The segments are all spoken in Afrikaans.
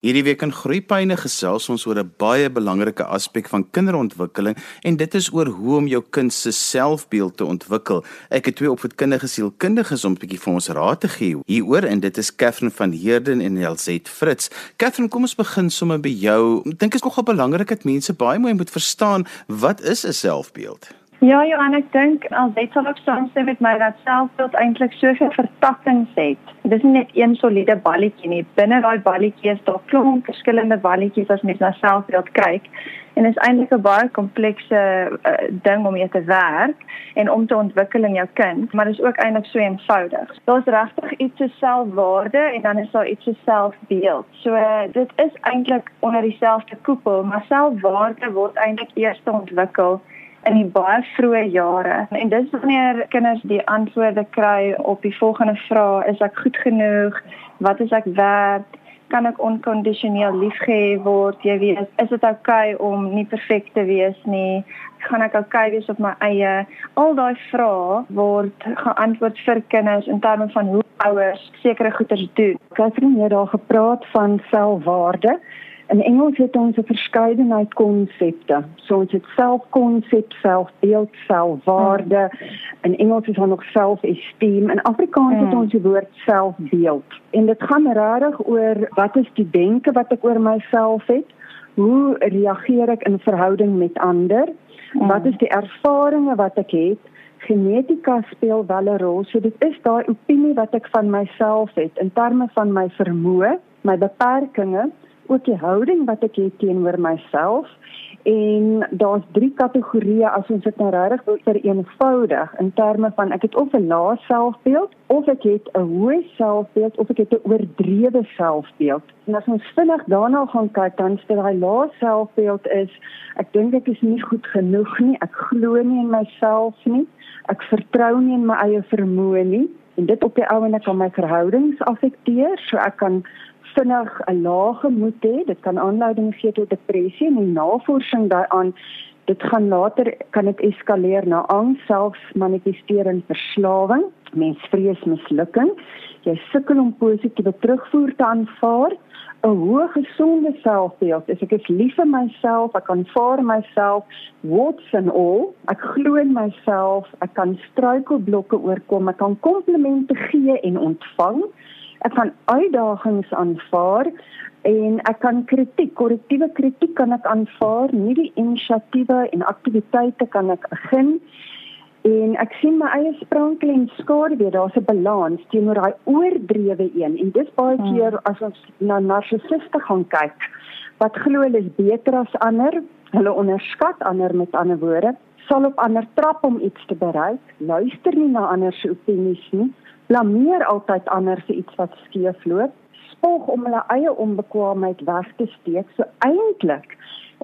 Hierdie week in Groeipyne gesels ons oor 'n baie belangrike aspek van kinderontwikkeling en dit is oor hoe om jou kind se selfbeeld te ontwikkel. Ek het twee opvoedkundige sielkundiges om 'n bietjie vir ons raad te gee hieroor en dit is Katherine van Heerden en Elzet Fritz. Katherine, kom ons begin sommer by jou. Ek dink dit is nogal belangrik dat mense baie mooi moet verstaan wat is 'n selfbeeld? Ja, Johan, ek dink al dit sal ook saamstem met my dat selfbeeld eintlik soveel vertakkings het. Dit is nie net een soliede balletjie nie. Binne daai balletjie is daar klomp verskillende balletjies as mens na selfbeeld kyk. En is eintlik 'n baie komplekse uh, ding om mee te werk en om te ontwikkel in jou kind, maar dit is ook eintlik so eenvoudig. Daar's regtig iets so selfwaarde en dan is daar iets so selfbeeld. So uh, dit is eintlik onder dieselfde koepel, maar selfwaarde word eintlik eers ontwikkel in die baie vroeë jare. En dis wanneer kinders die antwoorde kry op die volgende vrae: Is ek goed genoeg? Wat is ek werd? Kan ek onkondisioneel liefgehê word? Jy weet, is dit oukei okay om nie perfek te wees nie? Gaan ek oukei okay wees op my eie? Al daai vrae word geantwoord vir kinders in terme van hoe ouers sekere goeders doen. Ek het net daar gepraat van selfwaarde. In Engels het ons 'n verskeidenheid konsepte. So ons het selfkonsep, selfbeeld, selfwaarde. In Engels is daar nog self-esteem. In Afrikaans het ons die woord selfbeeld. En dit gaan regtig oor wat is die denke wat ek oor myself het? Hoe reageer ek in verhouding met ander? Wat is die ervarings wat ek het? Genetika speel wel 'n rol. So dit is daai opinie wat ek van myself het in terme van my vermoë, my beperkings ook die houding wat ek het teenoor myself. En daar's drie kategorieë as ons dit nou regtig wil vereenvoudig in terme van ek het of 'n lae selfbeeld of ek het 'n hoë selfbeeld of ek het 'n oordrewe selfbeeld. En as ons vinnig daarna gaan kyk dan sê daai lae selfbeeld is ek dink ek is nie goed genoeg nie, ek glo nie in myself nie, ek vertrou nie in my eie vermoë nie. En dit op die ou en ek kan my verhoudings affekteer, so ek kan vinnig 'n lae gemoed hê, dit kan aanleiding gee tot depressie en die navorsing daaraan. Dit gaan later kan dit eskaleer na angs, selfs manifesteer in verslawing, mens vrees mislukking, jy sukkel om positiewe terugvoer te aanvaar. 'n Hoë gesonde selfbeeld. Is ek is lief vir myself, ek aanvaar myself, what's and all. Ek glo in myself, ek kan struikelblokke oorkom, ek kan komplimente gee en ontvang ek kan uitdagings aanvaar en ek kan kritiek, korrektiewe kritiek kan ek aanvaar, nie die inisiatiewe en aktiwiteite kan ek begin en ek sien my eie sprankel en skade, daar's 'n balans teenoor daai oordrewe een en dis baie hmm. keer as ons na narcissiste gaan kyk wat glo hulle is beter as ander, hulle onderskat ander met ander woorde sal op ander trap om iets te bereik, luister nie na ander se opinies nie, blameer altyd ander vir iets wat skeef loop, spog om hulle eie onbekwaamheid weg te steek. So eintlik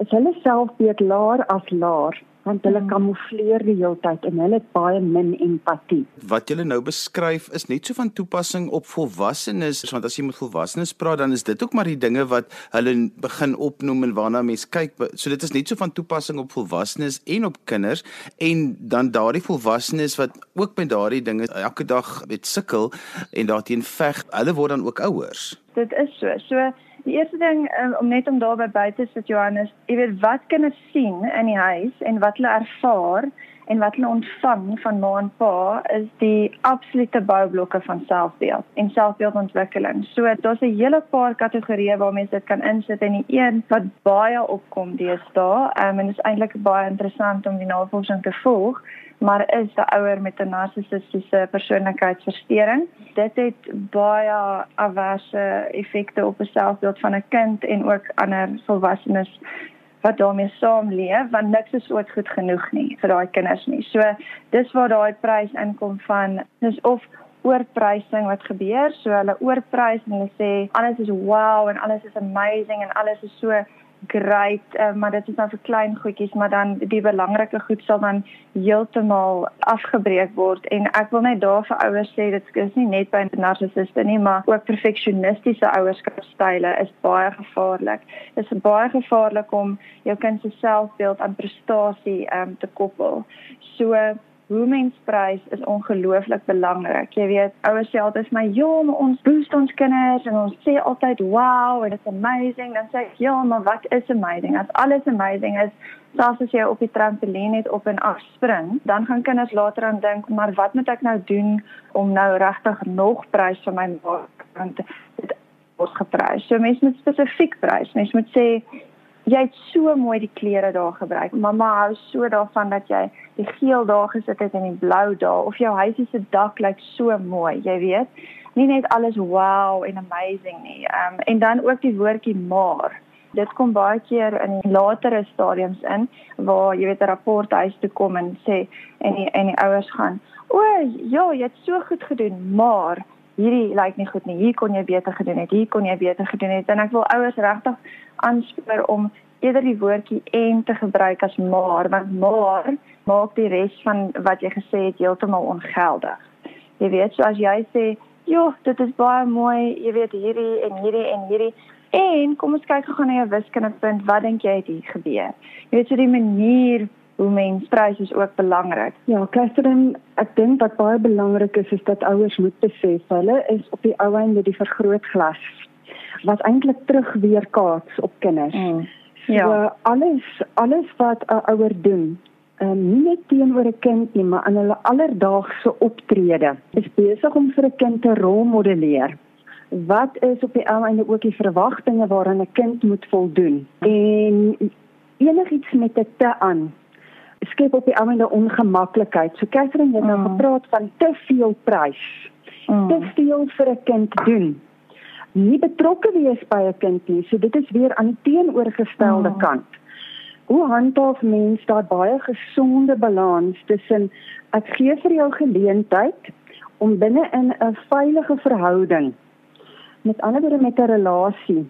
is hulle selfbeeld laer as laer want hulle hmm. kamoufleer die hele tyd en hulle het baie min empatie. Wat jy nou beskryf is net so van toepassing op volwassenes, want as jy met volwassenes praat dan is dit ook maar die dinge wat hulle begin opnoem en waarna mense kyk. So dit is net so van toepassing op volwassenes en op kinders en dan daardie volwassenes wat ook met daardie dinge elke dag met sukkel en daarteen veg, hulle word dan ook ouers. Dit is so. So Die eerste ding um, om net om daarby by te sit Johannes, jy weet wat kinders sien in die huis en wat hulle ervaar en wat hulle ontvang van ma en pa is die absolute boublokke van selfbeeld en selfbeeldontwikkeling. So daar's 'n hele paar kategorieë waarmee jy dit kan insit en die een wat baie opkom deesdae, um, en dit is eintlik baie interessant om die navorsing te volg, maar is 'n ouer met 'n narcissistiese persoonlikheidsversteuring. Dit het baie averse effekte op die selfbeeld van 'n kind en ook ander volwassenes wat daarmee saamleef want niks is ooit goed genoeg nie vir daai kinders nie. So dis waar daai prys inkom van dis of oorprysing wat gebeur. So hulle oorprys en hulle sê alles is wow en alles is amazing en alles is so great, uh, maar dit is nou vir klein goedjies, maar dan die belangrike goed sal dan heeltemal afgebreek word en ek wil net daar vir ouers sê dit is nie net by narcissiste nie, maar ook perfeksionistiese ouerskapstyle is baie gevaarlik. Dit is baie gevaarlik om jou kind se selfbeeld aan prestasie um, te koppel. So hoe mens prys is ongelooflik belangrik. Jy weet, ouers sê altyd vir my, "Ja, maar ons boost ons kinders en ons sê altyd, "Wow, and it's amazing." Dan sê ek, "Ja, maar wat is amazing? As alles amazing is, selfs as jy op die trampolien net op en af spring, dan gaan kinders later aan dink, "Maar wat moet ek nou doen om nou regtig nog prys vir my maak?" Want dit word geprys. So mense moet spesifiek prys. Mense moet sê, jy het so mooi die klere daar gebruik. Mamma hou so daarvan dat jy die geel daar gesit het en die blou daar of jou huisie se dak lyk so mooi, jy weet. Nie net alles wow en amazing nie. Ehm um, en dan ook die woordjie maar. Dit kom baie keer in latere stadiums in waar jy weet 'n rapport huis toe kom en sê en die en die ouers gaan, "O, ja, jy het so goed gedoen, maar hierdie lyk nie goed nie. Hier kon jy beter gedoen het. Hier kon jy beter gedoen het." En ek wil ouers regtig aanspoor om eerder die woordjie en te gebruik as maar want maar maak die res van wat jy gesê het heeltemal ongeldig. Jy weet so as jy sê, "Jo, dit is baie mooi, jy weet hierdie en hierdie en hierdie." En kom ons kyk gou-gou na jou wiskundepunt. Wat dink jy het hier gebeur? Jy weet so die manier hoe mens prys is ook belangrik. Ja, Catherine, ek dink wat baie belangrik is is dat ouers moet besef hulle is op die ou einde die vergrootglas wat eintlik terug weer kaats op kinders. Mm. Ja. So alles alles wat 'n ouer doen, ehm um, nie net teenoor 'n kind nie, maar in hulle alledaagse optrede, is besig om vir 'n kind te rolmodelleer. Wat is op die ou einde ook die verwagtinge waaraan 'n kind moet voldoen? En enigiets met 'n te aan skep op die ou einde ongemaklikheid. So Catherine het nou mm. gepraat van te veel prys. Mm. Te veel vir 'n kind doen nie betrokke wees by 'n kind nie. So dit is weer aan die teenoorgestelde oh. kant. Hoe handhaaf mens daar baie gesonde balans tussen ek gee vir jou geleentheid om binne in 'n veilige verhouding met ander woorde met 'n relasie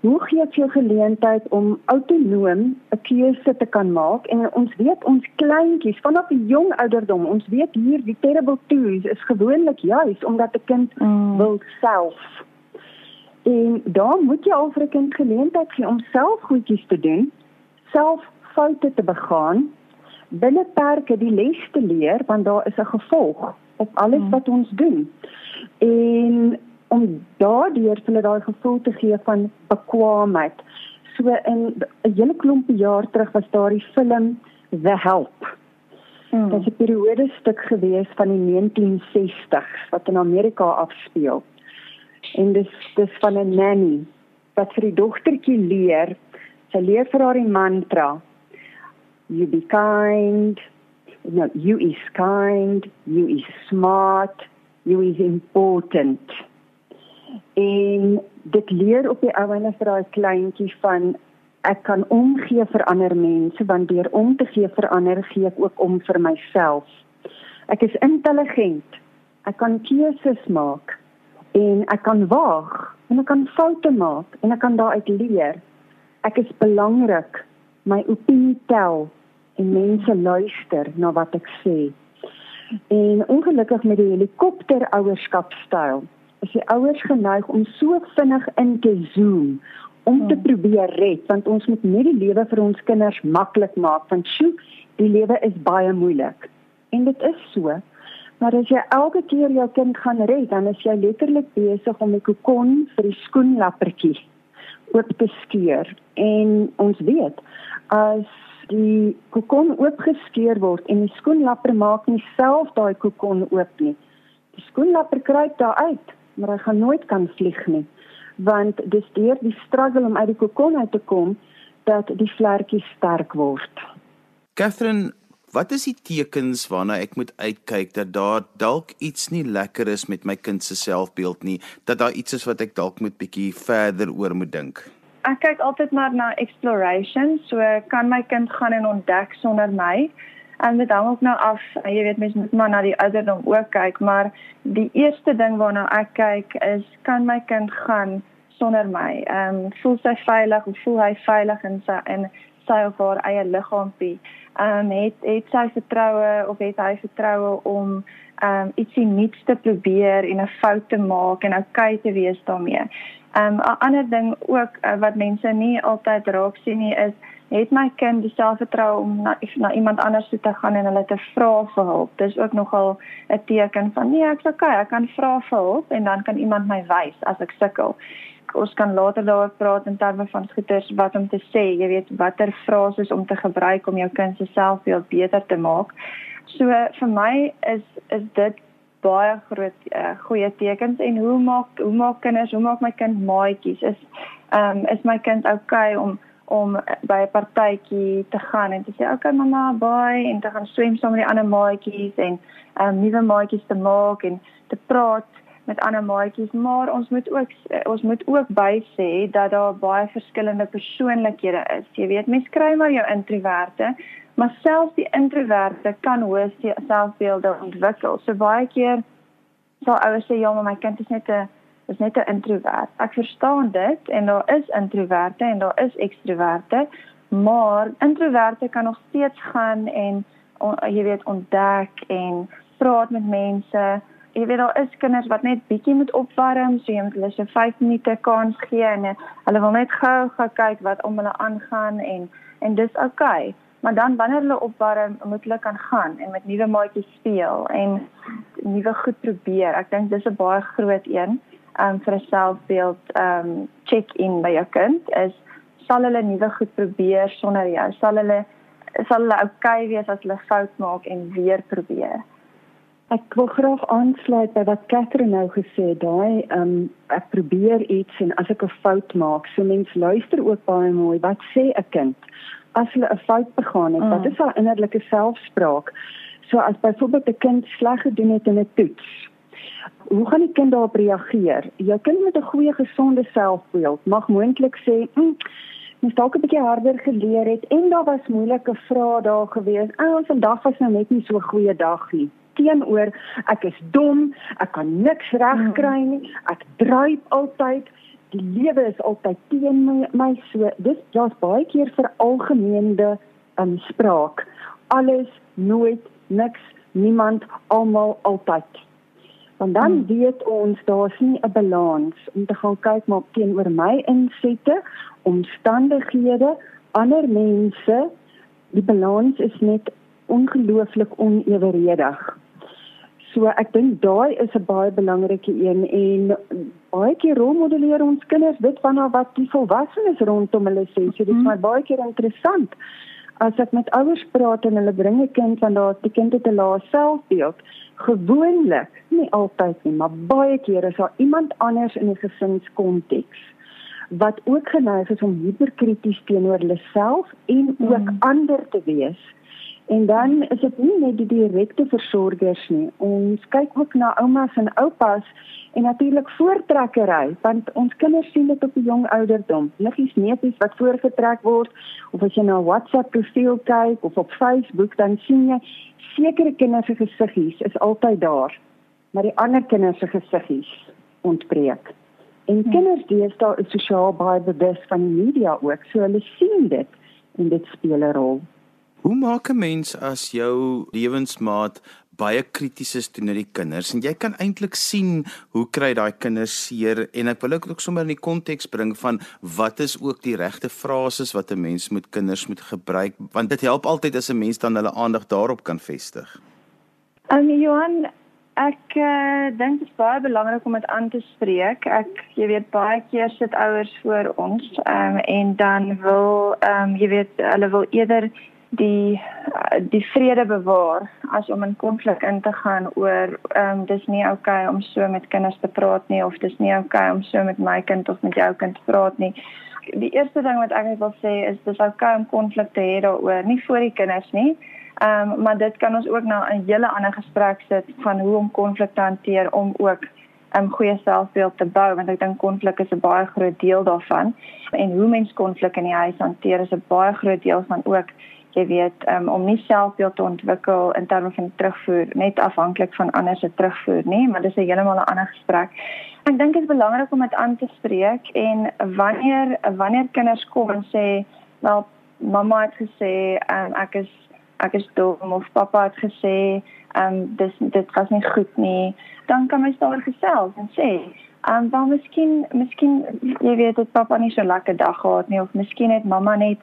Hoe gee jy jou geleentheid om autonoom 'n keuse te kan maak en ons weet ons kleintjies vanaf 'n jong ouderdom ons weet hier die terrible twos is gewoonlik juis omdat 'n kind mm. wil self En dan moet jy al vir 'n kind geleentheid gee om self goedjies te doen, self foute te begaan, binne perke die les te leer want daar is 'n gevolg op alles hmm. wat ons doen. En om daardeur hulle daai gevoel te gee van bekwaamheid. So in 'n hele klompie jaar terug was daar die film The Help. Hmm. Dit is 'n periode stuk gewees van die 1960s wat in Amerika afspeel en dis dis van 'n nanny wat vir die dogtertjie leer. Sy leer vir haar die mantra: You be kind. No, you is kind, you is smart, you is important. En dit leer op die ouene vir daai kleintjie van ek kan omgee vir ander mense want deur om te gee vir ander gee ek ook om vir myself. Ek is intelligent. Ek kan keuses maak en ek kan waag en ek kan foute maak en ek kan daaruit leer. Ek is belangrik. My opinie tel en mense luister na wat ek sê. En ongelukkig met die helikopterouerskapstyl is die ouers geneig om so vinnig in te zoom om te hmm. probeer red want ons moet net die lewe vir ons kinders maklik maak want sjoe die lewe is baie moeilik. En dit is so. Maar as jy elke keer jou kind gaan red, dan is jy letterlik besig om die kokon vir die skoenlappertjie oop te skeur. En ons weet as die kokon oopgeskeur word en die skoenlapper maak nie self daai kokon oop nie. Die skoenlapper kruip daar uit, maar hy gaan nooit kan vlieg nie, want dis deur die struggle om uit die kokon uit te kom dat die vlekkie sterk word. Catherine Wat is die tekens waarna ek moet uitkyk dat daar dalk iets nie lekker is met my kind se selfbeeld nie, dat daar iets is wat ek dalk moet bietjie verder oor moet dink? Ek kyk altyd maar na exploration, so kan my kind gaan en ontdek sonder my. En dit hang ook nou af, jy weet mens moet maar na die ouderdom ook kyk, maar die eerste ding waarna ek kyk is kan my kind gaan sonder my? Ehm um, voel sy veilig of voel hy veilig in sy in sy of haar eie liggaampie? ehm um, het het sy vertroue of het hy vertroue om ehm um, ietsie nuuts te probeer en 'n fout te maak en okay te wees daarmee. Um 'n ander ding ook uh, wat mense nie altyd raak sien nie is het my kind die selfvertroue om na, na iemand anders toe te gaan en hulle te vra vir hulp. Dis ook nogal 'n teken van nee, ek's okay, ek kan vra vir hulp en dan kan iemand my wys as ek sukkel ons kan later daaroor praat in terme van goeters wat om te sê, jy weet watter frases om te gebruik om jou kind se selfbeeld beter te maak. So vir my is is dit baie groot uh, goeie tekens en hoe maak hoe maak kinders, hoe maak my kind maatjies? Is ehm um, is my kind okay om om by 'n partytjie te gaan en te sê okay mamma bye en te gaan swem saam met die ander maatjies en um, nuwe maatjies te maak en te praat met ander maatjies, maar ons moet ook ons moet ook bysê dat daar baie verskillende persoonlikhede is. Jy weet, mens kry maar jou introverte, maar selfs die introverte kan hoë selfbeelde ontwikkel. So baie keer sal ouers sê ja, maar my kind is net 'n is net 'n introvert. Ek verstaan dit en daar is introverte en daar is ekstroverte, maar introverte kan nog steeds gaan en on, jy weet ontdek en praat met mense jy weet daar is kinders wat net bietjie moet opwarm, so jy moet hulle so 5 minute kans gee en eh, hulle wil net gou gaan kyk wat om hulle aangaan en en dis oukei. Okay. Maar dan wanneer hulle opwarm, moet hulle kan gaan en met nuwe maatjies speel en nuwe goed probeer. Ek dink dis 'n baie groot een um, vir 'n selfbeeld um check-in by jou kind is sal hulle nuwe goed probeer sonder jou? Sal hulle sal hulle oukei okay wees as hulle fout maak en weer probeer? Ek wil graag aansluit by wat Catherine nou gesê het. Daai ehm um, ek probeer iets en as ek 'n fout maak, so mens luister ook baie mooi. Wat sê 'n kind as hulle 'n fout begaan het? Mm. Wat is haar innerlike selfspraak? So as byvoorbeeld 'n kind sleg gedoen het in 'n toets. Hoe gaan die kind daarop reageer? Jou kind met 'n goeie gesonde selfbeeld mag moontlik sê, "Hm, mens dalk 'n bietjie harder geleer het en daar was moeilike vrae daar gewees. Ag, oh, vandag was nou net nie so 'n goeie dag nie." teenoor ek is dom, ek kan niks regkry nie, ek druip altyd, die lewe is altyd teen my, my so. Dis daar's baie keer vir algemeende um, spraak. Alles, nooit, niks, niemand, almal, altyd. Want dan hmm. weet ons daar's nie 'n balans om te gaan kyk maar teenoor my insette, omstandighede, ander mense. Die balans is net ongelooflik oneweredig. So ek dink daai is 'n baie belangrike een en baie keer rolmodelleer ons kinders dit van wat die volwassenes rondom hulle sê. So dit is my mhm. baie keer interessant as ek met ouers praat en hulle bring 'n kind van daar die kind het 'n lae selfbeeld. Gewoonlik, nie altyd nie, maar baie keer is daar iemand anders in die gesinskonteks wat ook geneig is om hiperkrities teenoor hulle self en ook mm. ander te wees. En dan is dit nie net die direkte versorgers nie. Ons kyk ook na oumas en oupas en natuurlik voortrekkery, want ons kinders sien dit op 'n jong ouderdom. Liggies neepies wat voorgetrek word of as jy na WhatsApp profiel kyk of op Facebook, dan sien jy sekere kinders se gesiggies is altyd daar, maar die ander kinders se gesiggies ontbreek. En hmm. kinders deesdae is sosiaal baie bewus van die media ook, so hulle sien dit en dit speel 'n rol. Hoe maak 'n mens as jou lewensmaat baie krities is teenoor die kinders en jy kan eintlik sien hoe kry daai kinders seer en ek wil ook sommer in die konteks bring van wat is ook die regte frases wat 'n mens met kinders moet gebruik want dit help altyd as 'n mens dan hulle aandag daarop kan vestig. Um Johan ek uh, dink dit is baie belangrik om dit aan te spreek. Ek jy weet baie keer sit ouers voor ons um, en dan wil um, jy weet hulle wil eerder die die vrede bewaar as om in konflik in te gaan oor ehm um, dis nie oukei okay om so met kinders te praat nie of dis nie oukei okay om so met my kind of met jou kind te praat nie. Die eerste ding wat ek wil sê is dis oukei okay om konflik te hê daaroor, nie vir die kinders nie. Ehm um, maar dit kan ons ook na 'n hele ander gesprek sit van hoe om konflik te hanteer om ook 'n um, goeie selfbeeld te bou want ek dink konflik is 'n baie groot deel daarvan en hoe mens konflik in die huis hanteer is 'n baie groot deel van ook jy weet um, om nie selfbeeld te ontwikkel in terme van terugvoer net afhanklik van ander se terugvoer nie maar dis 'n heeltemal 'n ander gesprek. Ek dink dit is belangrik om dit aan te spreek en wanneer wanneer kinders kom en sê wel mamma het gesê um, ek is ek is dom of pappa het gesê um, dis dit was nie goed nie dan kan mens daar gesels en sê Ehm um, dan miskien miskien jy weet dit pappa nie so lekker dag gehad nie of miskien het mamma net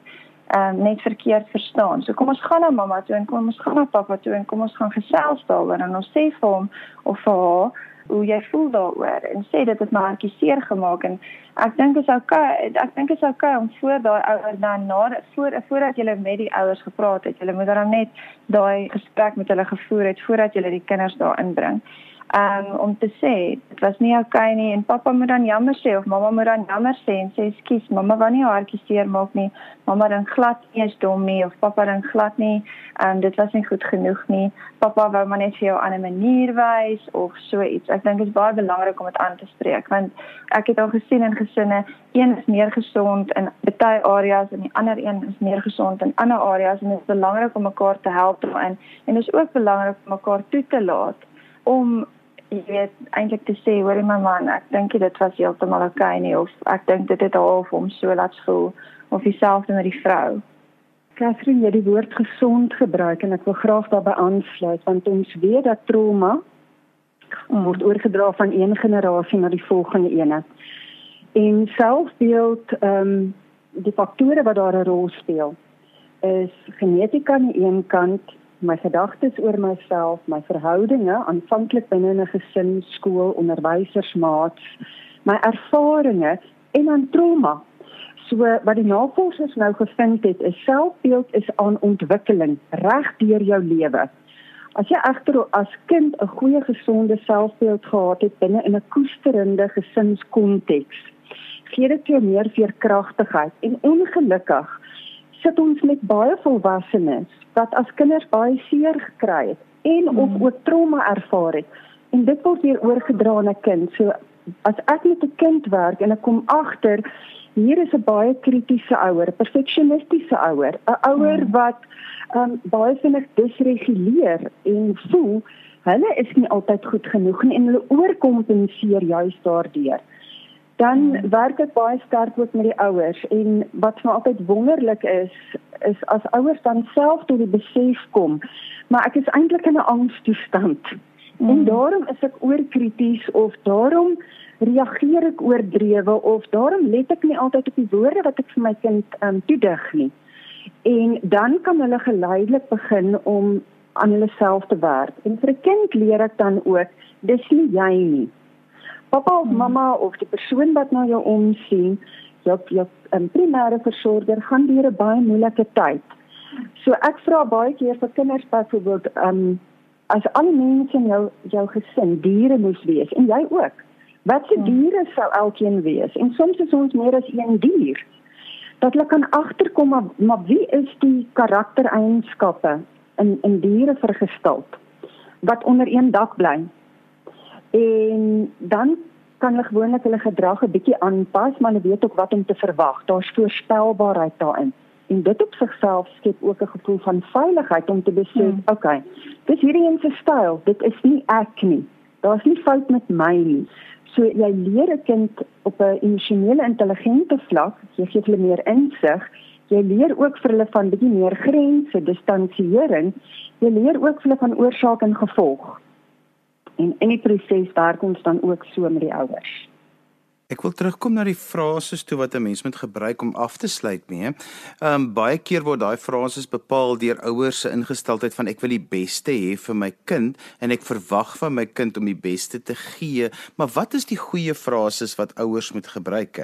um, net verkeerd verstaan. So kom ons gaan na mamma toe en kom ons gaan na pappa toe en kom ons gaan gesels daaroor en ons sê vir hom of vir haar hoe jy voel daaroor en sê dit het my hartjie seer gemaak en ek dink is okay ek dink is okay om voor daai ouers dan na voor voordat jy met die ouers gepraat het jy moet dan net daai gesprek met hulle gevoer het voordat jy die kinders daar inbring um, om te sê dit was nie okay nie en pappa moet dan jammer sê of mamma moet dan jammer sê en sê skus mamma wou nie haartjie seer maak nie. Mamma dan glad nie is dom nie of pappa dan glad nie. Um, dit was nie goed genoeg nie. Pappa wou maar net vir jou 'n ander manier wys of so iets. Ek dink dit is baie belangrik om dit aan te spreek want ek het al gesien in gesinne een is meer gesond in baie areas en die ander een is meer gesond in ander areas en dit is belangrik om mekaar te help daarin. En dit is ook belangrik om mekaar toe te laat om jy weet eintlik te sê hoor my man ek dink dit was heeltemal oukei okay nie of ek dink dit het half hom so laat voel of dieselfde met die vrou. Catherine jy die woord gesond gebruik en ek wil graag daarbey aansluit want ons weet dat trauma word oorgedra van een generasie na die volgende ene. En selfbeeld ehm um, die faktore wat daar 'n rol speel is genetika aan die een kant my gedagtes oor myself, my verhoudinge aanvanklik binne 'n gesin, skool, onderwysers, maats, my ervarings en dan trauma. So wat die navorsers nou gevind het, is selfbeeld is aan ontwikkeling reg deur jou lewe. As jy egter as kind 'n goeie gesonde selfbeeld gehad het binne in 'n koesterende gesinskonteks, gee dit jou meer veerkragtigheid en ongelukkig sit ons met baie volwassenes wat as kinders baie seer gekry het en of mm. ook trauma ervaar het en dit word weer oorgedra aan 'n kind. So as ek met 'n kind werk en ek kom agter hier is 'n baie kritiese ouer, 'n perfeksionistiese ouer, 'n ouer mm. wat um, baie vinnig disreguleer en voel hulle is nie altyd goed genoeg nie en hulle oorkompenseer juist daardeur dan werk dit baie sterk ook met die ouers en wat vir my altyd wonderlik is is as ouers dan self tot die besef kom maar ek is eintlik in 'n angstoestand mm. en daarom is ek oorkrities of daarom reageer ek oordrewe of daarom let ek nie altyd op die woorde wat ek vir my kind um, toedig nie. En dan kan hulle geleidelik begin om aan hulle self te werk. En vir 'n kind leer ek dan ook dis nie jy nie pappa of hmm. mamma of die persoon wat na jou omsien, jou jou um, primêre versorger gaan deur 'n baie moeilike tyd. So ek vra baie keer vir kinders byvoorbeeld, um, as al die mense in jou jou gesin diere moes wees en jy ook. Wat se hmm. diere sou elkeen wees? En soms is ons meer as een dier. Dat hulle kan agterkom maar, maar wie is die karaktereienskappe in in diere vergestel wat onder een dak bly? En dan kan hulle gewoonlik hulle gedrag 'n bietjie aanpas, maar hulle weet ook wat om te verwag. Daar's voorspelbaarheid daarin. En dit op sigself skep ook 'n gevoel van veiligheid om te besef, hmm. okay, dis hierdie een se styl, dit is nie ek nie. Daar's nie fout met my nie. So jy leer 'n kind op 'n emosionele intelligente vlak, jy gee hulle meer insig. Jy leer ook vir hulle van bietjie meer grense, distansiering. Jy leer ook vir hulle van oorsaak en gevolg. En in die proses werk ons dan ook so met die ouers. Ek wil terugkom na die frases toe wat 'n mens moet gebruik om af te sluit mee. Ehm um, baie keer word daai frases bepaal deur ouers se ingesteldheid van ek wil die beste hê vir my kind en ek verwag van my kind om die beste te gee. Maar wat is die goeie frases wat ouers moet gebruik,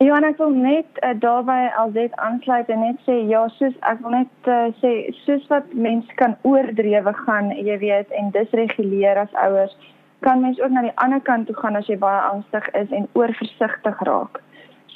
Johan ek wil net uh, daarby al dit aansluit en net sê ja, soos ek wil net uh, sê soos wat mense kan oordrewe gaan, jy weet, en disreguleer as ouers, kan mens ook na die ander kant toe gaan as jy baie angstig is en oorversigtig raak.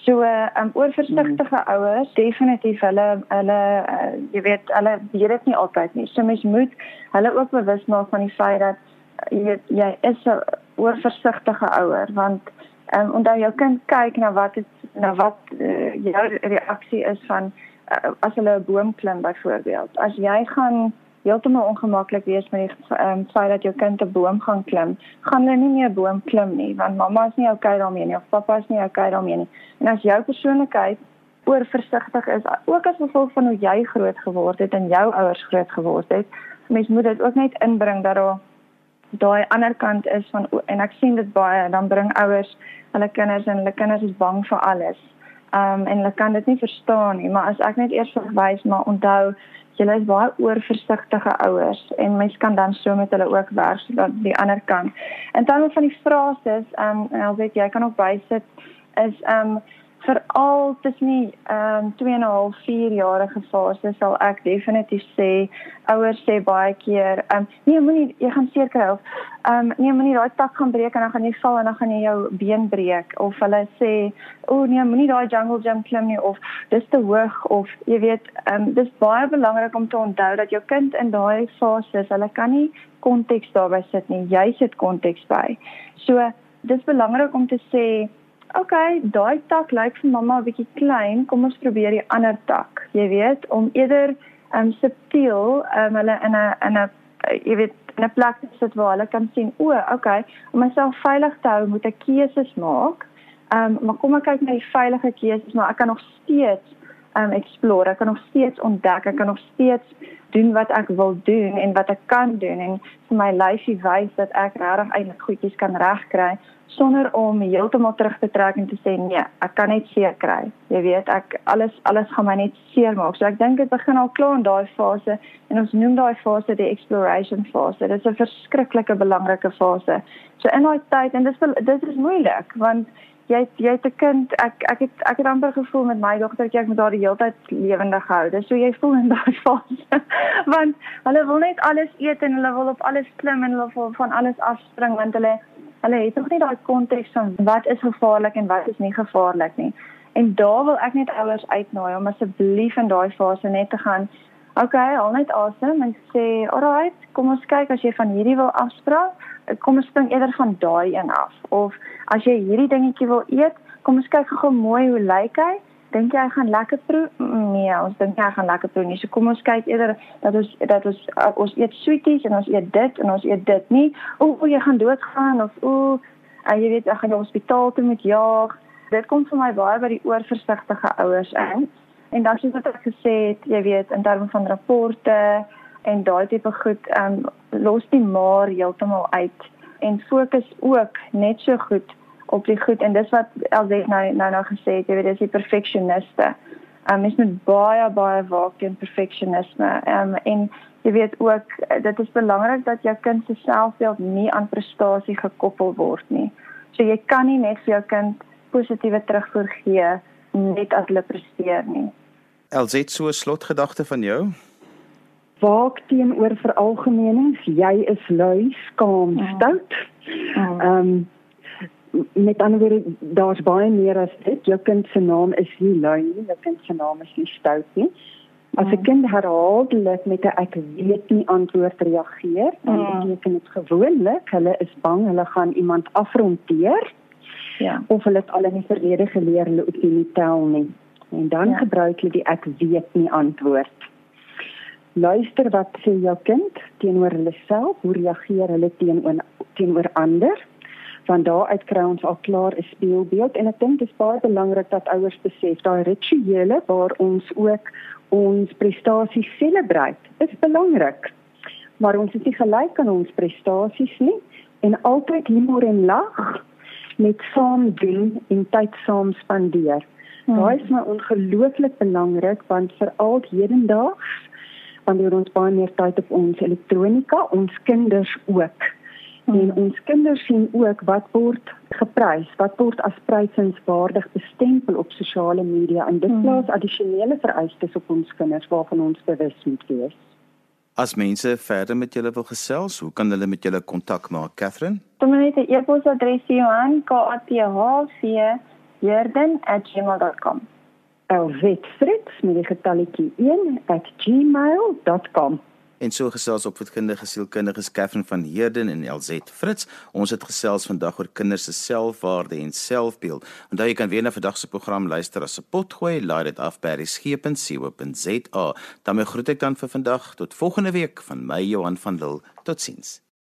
So, uh, um oorversigtige hmm. ouers, definitief hulle hulle uh, jy weet, hulle weet dit nie altyd nie. So mens moet hulle ook bewus maak van die feit dat jy weet jy is 'n oorversigtige ouer want Ehm um, onthou jou kind kyk na wat is na wat uh, jou reaksie is van uh, as hulle 'n boom klim byvoorbeeld. As jy gaan heeltemal ongemaklik wees met die ehm um, feit dat jou kind 'n boom gaan klim, gaan hulle nie meer 'n boom klim nie want mamma is nie okay daarmee nie of pappa is nie okay daarmee nie. En as jou persoonlikheid oorversigtig is, ook as gevolg van hoe jy groot geword het en jou ouers groot geword het, mens moet dit ook net inbring dat daar daai ander kant is van en ek sien dit baie dan bring ouers hulle kinders en hulle kinders is bang vir alles. Um en hulle kan dit nie verstaan nie, maar as ek net eers verwys maar onthou julle is baie oorversigtige ouers en mens kan dan so met hulle ook werk sodat die ander kant. En dan van die frases, um en al weet jy kan ook bysit is um veral tussen die ehm um, 2 en 'n half 4 jarige fase sal ek definitief sê ouers sê baie keer ehm um, nee moenie jy gaan seer kry of ehm um, nee moenie daai tak gaan breek en dan gaan jy val en dan gaan jy jou been breek. Of hulle sê o oh, nee moenie daai jungle gym klim nie of dis te hoog of jy weet ehm um, dis baie belangrik om te onthou dat jou kind in daai fase hulle kan nie konteks daarby sit nie. Jy sit konteks by. So dis belangrik om te sê okay, daai tak lyk vir mamma 'n bietjie klein, kom ons probeer die ander tak. Jy weet, om eerder um subtiel um hulle in 'n in 'n jy weet, 'n plek te sit waar hulle kan sien, o, okay, om myself veilig te hou, moet ek keuses maak. Um maar kom ek kyk na die veilige keuses, maar ek kan nog steeds um explore, ek kan nog steeds ontdek, ek kan nog steeds doen wat ek wil doen en wat ek kan doen. En vir my lyfie wys dat ek regtig eintlik goedjies kan regkry sonder om heeltemal terug te trek en te sê nee, ek kan net seer kry. Jy weet, ek alles alles gaan my net seer maak. So ek dink dit begin al klaar in daai fase en ons noem daai fase die exploration fase. Dit is 'n verskriklike belangrike fase. So in daai tyd en dis dis is moeilik want jy jy het 'n kind. Ek ek het ek het amper gevoel met my dogtertjie ek moet haar die hele tyd lewendig hou. Dis so jy voel in daai fase. want hulle wil net alles eet en hulle wil op alles klim en hulle wil van alles afspring want hulle hulle het nog nie daai konteks van wat is gevaarlik en wat is nie gevaarlik nie. En daar wil ek net ouers uitnooi om asseblief in daai fase net te gaan. Okay, al net asem en sê, "Alright, kom ons kyk as jy van hierdie wil afspraak, kom ons spring eerder van daai een af." Of as jy hierdie dingetjie wil eet, kom ons kyk gou mooi hoe lyk hy dink jy hy gaan lekker proe? Nee, ons dink hy gaan lekker proe nie. So kom ons kyk eerder dat ons dat ons uh, ons eet sweeties en ons eet dit en ons eet dit nie. O, o jy gaan doodgaan of o, uh, jy weet ek gaan na hospitaal toe met jaag. Dit kom vir my baie by die oorversigtige ouers in. En dan soos wat ek gesê het, jy weet in terme van rapporte en daai tipe goed, ehm um, los die maar heeltemal uit en fokus ook net so goed op die goed en dis wat Elsie nou nou nou gesê het, jy weet dis die perfeksioniste. Um mens moet baie baie waak teen perfeksionisme. Um en jy weet ook dit is belangrik dat jou kind se selfbeeld nie aan prestasie gekoppel word nie. So jy kan nie net vir jou kind positiewe terugvoer gee net as hulle presteer nie. Elsie, so 'n slotgedagte van jou? Waak teenoor veralgemenings. Jy is lui, skaam, ja. stout. Ehm ja. um, met ander woorde daar's baie meer as dit jou kind se naam is nie lui nie jou kind se naam is nie stout nie as 'n mm. kind herhaaldelik met 'n ek weet nie antwoord reageer dan mm. beteken dit gewoonlik hulle is bang hulle gaan iemand afronteer ja of hulle het al in die verlede geleer hulle hoef nie tel nie en dan ja. gebruik hulle die ek weet nie antwoord luister wat sê jou kind teenoor hulle self hoe reageer hulle teenoor teenoor ander van daaruit kry ons al klaar 'n speelbeeld en ek dink dit is baie belangrik dat ouers besef daai rituele waar ons ook ons prestasies selebreit is belangrik. Maar ons is nie gelyk aan ons prestasies nie en altyd humor en lag met saam doen en tyd saam spandeer. Hmm. Daai is my ongelooflik belangrik want veral hedendaags wanneer ons baie meer tyd op ons elektronika, ons kinders ook En ons kinders sien ook wat word geprys, wat word as prysenswaardig bestempel op sosiale media en dit hmm. plaas addisionele vereistes op ons kinders waarvan ons bewus moet wees. As mense verder met julle wil gesels, hoe kan hulle met julle kontak maak, Catherine? Kom net 'n e-posadres hier aan kathc.jerden@gmail.com. Elwitfritz met die getalletjie 1@gmail.com. En so gesels opvoedkundige sielkundige Catherine van Heerden en LZ Fritz. Ons het gesels vandag oor kinders se selfwaarde en selfbeeld. Onthou jy kan weer na vandag se program luister as 'n potgooi, laai dit af by resgep.co.za. Dan groet ek dan vir vandag tot volgende week van my Johan van Lille. Totsiens.